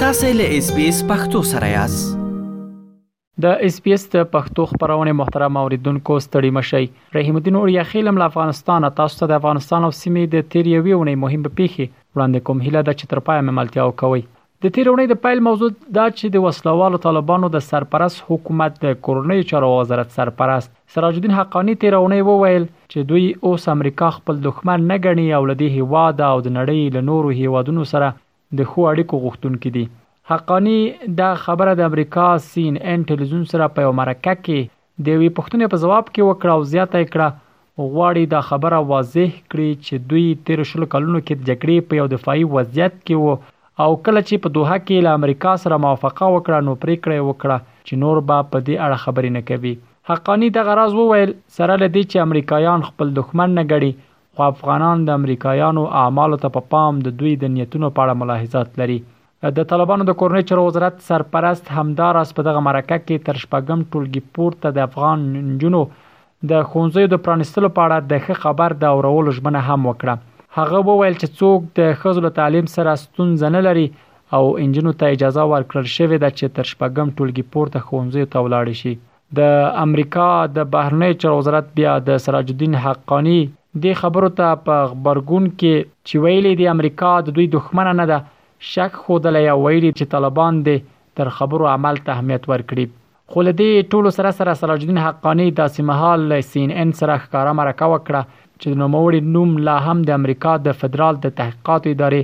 تاسو له اس بي اس پختو سره یاست د اس بي اس د پښتو خبرونه محترم اوریدونکو ستړي مشي رحیم الدین اور یخیلم له افغانستان تاسو ته د افغانستان او سیمې د تیر یوې ونې مهمه پیخي وړاندې کوم هیله د چترپای مملتیا او کوي د تیر اونۍ د پیل موضوع دا چې د وسلوالو طالبانو د سرپرست حکومت د کورنۍ چارو وزارت سرپرست سراج الدین حقانی تیر اونۍ وویل چې دوی اوس امریکا خپل دښمن نه ګڼي او لدی هیواد او د نړۍ له نورو هیوادونو سره د ښو اړیکو غوښتونکي دي حقانی دا خبره د امریکا سي ان ان ټلویزیون سره په یو مرکه کې د یوې پوښتنې په ځواب کې وکړه او زیاته یې کړه، غواړي دا خبره واضح کړي چې دوی تېرو شلو کلونو کې د جګړې په یو دفاعي وضعیت کې وو او کله چې په دوحه کې له امریکا سره موافقه وکړه نو پرېکړه یې وکړه چې نور به په دې اړه خبرې نه کوي. حقاني دغه راز وویل، سره له دې چې امریکایان خپل دښمن نه ګڼي، خو افغانان د امریکایانو اعمالو ته په پام د دوی د نیتونو په اړه ملاحظات لري د طالبانو د کورنۍ چارو وزارت سرپرست همداراز په دغه مرکه کې تر شپږم ټولګي پورته د افغان نجونو د ښوونځیو د پرانیستلو په اړه د ښه خبر د اورولو ژمنه هم وکړه هغه وویل چې څوک د ښځو له تعلیم سره ستونزه نه لري او انجونو ته اجازه ورکړل شوې ده چې تر شپږم ټولګي پورته ښوونځیو ته ولاړې شي د امریکا د بهرنیو چارو وزارت بیا د سراج الدین حقانی دې خبرو ته په غبرګون کې چې ویلي دي امریکا د دوی دښمنه نه ده شک ښودلی او ویلي چې طالبان دې تر خبرو عمل ته اهمیت ورکړي. خو له دې ټولو سره سره سراج الدین حقانی داسې مهال له سي ان ان سره ښکاره مرکه وکړه چې د نوموړي نوم لا هم د امریکا د فدرال د تحقیقاتو ادارې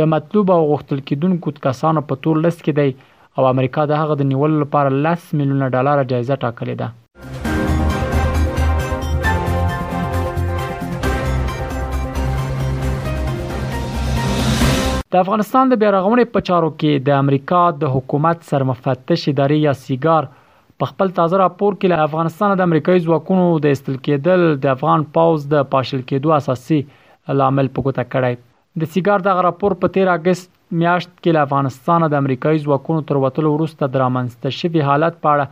د مطلوب او غوښتل کېدونکو کسانو په تور لست کې دی او امریکا د هغه د نیولو لپاره لس میلیونه ډالره جایزه ټاکلې ده. د افغانستان د بیارغونې په چارو کې د امریکا د حکومت سرمفتش ادارې یا سیګار په خپل تازه راپور کې له افغانستانه د امریکایي ځواکونو د ایستل کېدل د افغان پوځ د پاشل کېدو اساسي لامل په ګوته کړی. د سیګار دغه راپور په تیر اګست میاشت کې له افغانستانه د امریکایي ځواکونو تر وتلو وروسته د رامنځته شوي حالت په اړه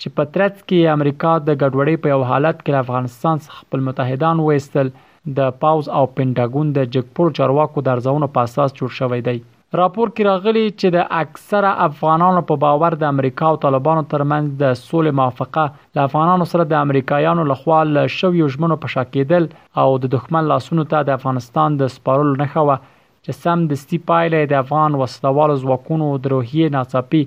چې په ترڅ کې یې امریکا د ګډوډۍ په یو حالت کې له افغانستان څخه خپل متحدان وایستل، د پوځ او پنټاګون د جګپوړو چارواکو د ارزونو په اساس جوړ شوی دی. راپور کې راغلي، چې د اکثره افغانانو په باور د امریکا او طالبانو ترمنځ د سولې موافقه له افغانانو سره د امریکایانو لخوا له شویو ژمنو په شا کیدل، او د دښمن لاسونو ته د افغانستان د سپارلو نښه وه چې سم دستي پایله یې د افغان وسلوالو ځواکونو د روحیې ناڅاپي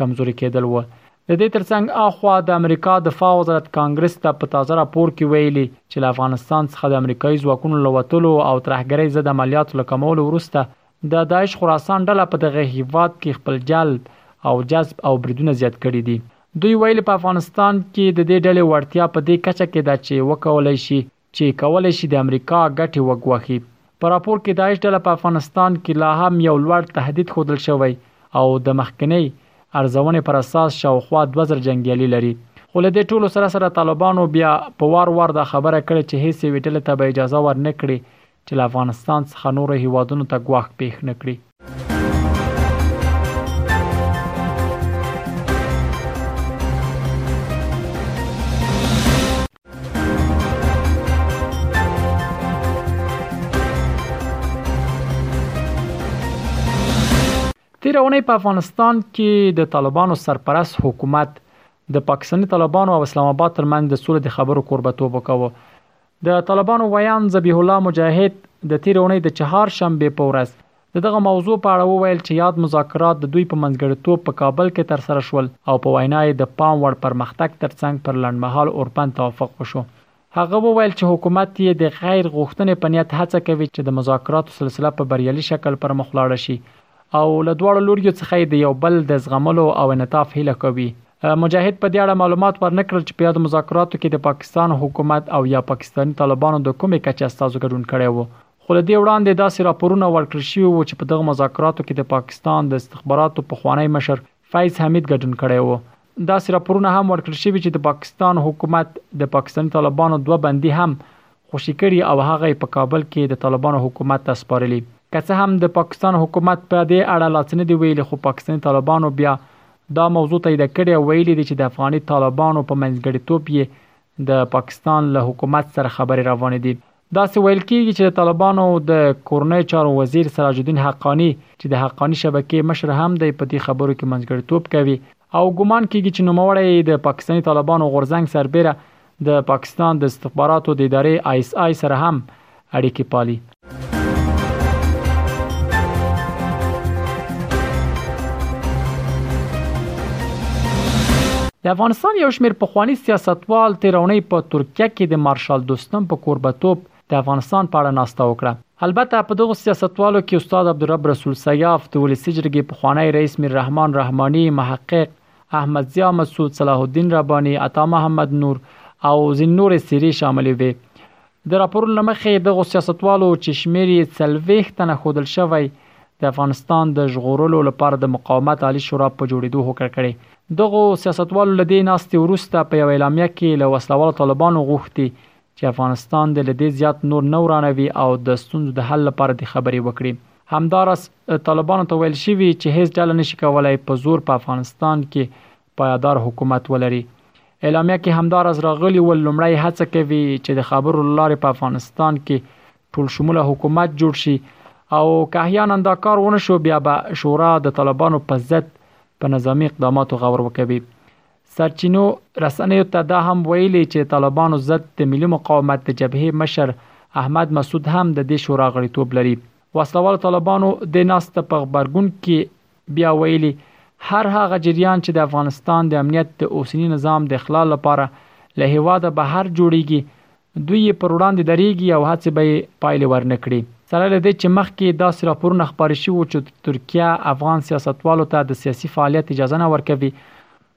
کمزوري کېدل و د دې ترڅنګ اخوا د امریکا دفاع وزارت کانګرس ته په تازه راپور کې ویلي چې له افغانستان څخه د امریکایي ځواکونو له وتلو او ترهګرۍ ضد عملیاتو له کمولو وروسته د داعش خراسان ډله په دغه هیواد کې خپل جلب او جذب او بریدونه زیات کړي دي دوی ویلي په افغانستان کې د دې ډلې وړتیا په دې کچه کې ده چې وکولای شي چې کولای شي د امریکا ګټې وګواښي په راپور کې داعش ډله په افغانستان کې لا هم یو لوړ تهدید ښودل شوی او د مخکنۍ ارزونې پر اساس شاوخوا 2000 جنګیالي لري خو له دې ټولو سره سره طالبانو بیا په وار وار دا خبره کړې چې هیڅ یوې ډلې ته به اجازه ورنکړي چې له افغانستان څخه نورو هیوادونو ته ګواښ پیښ نه کړي. تیر اونۍ په افغانستان کې د طالبانو سرپرست حکومت د پاکستاني طالبانو او اسلام آباد ترمنځ د سولې د خبرو کوربتوب وکاوه د طالبانو ویاند ذبیح الله مجاهد د تیر اونۍ د چهار شنبه په ورځ د دغه موضوع په اړه وویل چې یاد مذاکرات د دوی په منځګړیتوب په کابل کې تر سره شول او په وینا یې د پام وړ پرمختګ ترڅنګ پر لنډمهال اوربند توافق وشو. هغه وویل چې حکومت یې د غیر غوښتنې په نیت هڅه کوي چې د مذاکراتو سلسله په بریالي شکل پرمخ لاړه شي او له دواړو لوریو څخه یې د یو بل د زغملو او انعطاف هیله کوي. مجاهد په دې اړه معلومات ورنکړل چې په یاد مذاکراتو کې د پاکستان حکومت او یا پاکستاني طالبانو د کومې کچې استازو ګډون کړی وو خو له دې وړاندې داسې راپورونه ورکړل شوي وو چې په دغه مذاکراتو کې د پاکستان د استخباراتو پخوانی مشر فیض حمید ګډون کړی وو داسې راپورونه هم ورکړل شوي چې د پاکستان حکومت د پاکستاني طالبانو دوه بندي هم خوشي کړي او هغه یې په کابل کې د طالبانو حکومت ته سپارلي. که څه هم د پاکستان حکومت په دې اړه لا څه نه دي ویلي خو پاکستاني طالبانو بیا دا موضوع تایید کړې او ویلي دي چې د افغاني طالبانو په منځګړیتوب یې د پاکستان له حکومت سره خبرې روانې دي. داسې ویل کیږي چې د طالبانو د کورنیو چارو وزیر سراج الدین حقاني چې د حقاني شبکې مشر هم دی په دې خبرو کې منځګړیتوب کوي او ګومان کیږي چې نوموړی یې د پاکستاني طالبانو غورځنګ سربیره د پاکستان د استخباراتو د ادارې آی اس آی سره هم اړیکې پالي د افغانستان یو شمېر پخوانی سیاستوال تیرونی په ترکیه کې د مارشال دوستم په کوربتوب د افغانستان په اړه ناسته وکړه البته په دغه سیاستوالو کې استاد عبدالرب رسول سیاف د ولسی جرګې پخوانی رئیس میر رحمان رحماني محقق احمد ضیا مسعود صلاح الدین ربانی عطا محمد نور او ځین نور سیری شامل وي د راپورونو لمخې دغه سیاستوالو چې شمیر یې څلويخ تنه خودل شوی د افغانستان د ژغورلو لپاره د مقاومت عالی شورا په جوړېدو هوکړه کړې دغه سیاستوالو لدې ناستې وروسته په یو اعلامیه کې له وسلوالو طالبانو غوښتي چې افغانستان دې له دې زیات نور نه ورانوي او د ستونزو د حل لپاره دې خبرې وکړي. همداراز طالبانو ته ویل شوي چې هېڅ ډله نه شي کولای په زور په افغانستان کې پایدار حکومت ولري. اعلامیه کې همداراز راغلي ول، لومړی هڅه کوي چې د خبرو له لارې په افغانستان کې ټولشموله حکومت جوړ شي او که احیانا دا کار ونه شو بیا به شورا د طالبانو په ضد په نظامي اقداماتو غور وکوي. سرچینو رسنیو ته دا هم ویلي چې طالبانو ضد د ملي مقاومت د جبهې مشر احمد مسعود هم د دې شورا غړیتوب لري وسلوال طالبانو د ناست په خبرګون کې بیا ویلي هر هغه جریان چې د افغانستان د امنیت د اوسنی نظام د اخلال لپاره له هواده بهر جوړیږي دوی یې پر وړاندې درېږي او هڅې به یې پایلې ورنه کړي. سره له دې چې مخکې داسې راپورونه خپاره شوي وو چې ترکیه افغان سیاستوالو ته د سیاسي فعالیت اجازه نه ورکوي،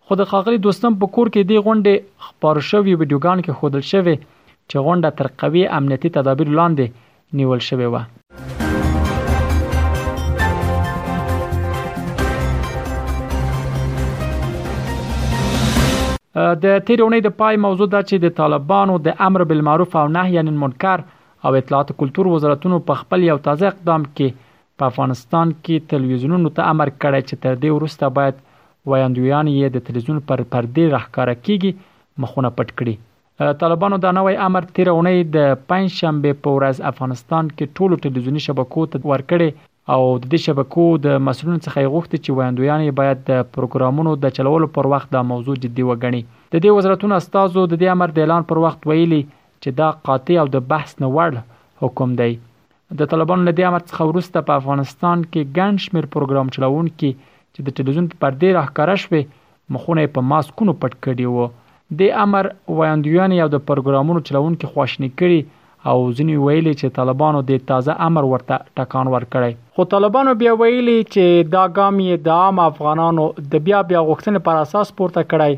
خو د ښاغلي دوستم په کور کې دې غونډې خپارو شویو ویډیوګانو کې ښودل شوې چې غونډه تر قوي امنیتي تدابیرو لاندې نیول شوې وه. د تیر اونۍ د پای موضوع دا چې د طالبانو د امر بالمعروف او نهی عن المنکر او اطلاعات کلتور وزارتونو په خپل یو تازه اقدام کې په افغانستان کې تلویزیونونو ته امر کړی چې تر دې وروسته باید ویاندویان یې د تلویزیون پر پردې راښکاره کیږي مخونه پټ کړي طالبانو دا نوی امر تیر اونۍ د پنځ شنبه په ورځ افغانستان کې ټولو ټلویزیوني شبکو ته ورکړي او د دې شبکو د مسولینو څخه یې غوښتي چې ویاندویان یې باید د پروګرامونو د چلولو پر وخت دا موضوع جدي وګڼي. د دې وزارتونو استازو د دې امر د اعلان پر وخت ویلي چې دا قاطع او د بحث نه وړ حکم دی د طالبانو له دې امر څخه وروسته په افغانستان کې ګڼ شمېر پروګرام چلوونکي چې د ټلویزیون په پردې راښکاره شوې مخونه یې په ماسکونو پټ کړي وو. دې امر ویاندویان یې او د پروګرامونو چلوونکي خواشیني کړي او ځینو ویلي چې طالبانو دې تازه امر ورته ټکان ورکړی. خو طالبانو بیا ویلي چې دا ګام یې د عام افغانانو د بیا بیا غوښتنې پر اساس پورته کړی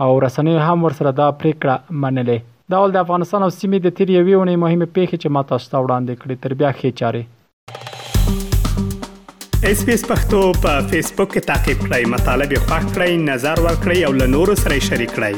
او رسنیو هم ورسره دا پریکړه منلې. دا ول د افغانستان او سیمې د تیر یوې اونۍ مهمې پیښې چې ما تاسو ته وړاندې کړې تر بیا ښې چارې. اس بي اس پختو په فیسبوک کې تا کې پلی مطلب خوښ کړئ نظر ور کړئ او له نورو سره شریک کړئ.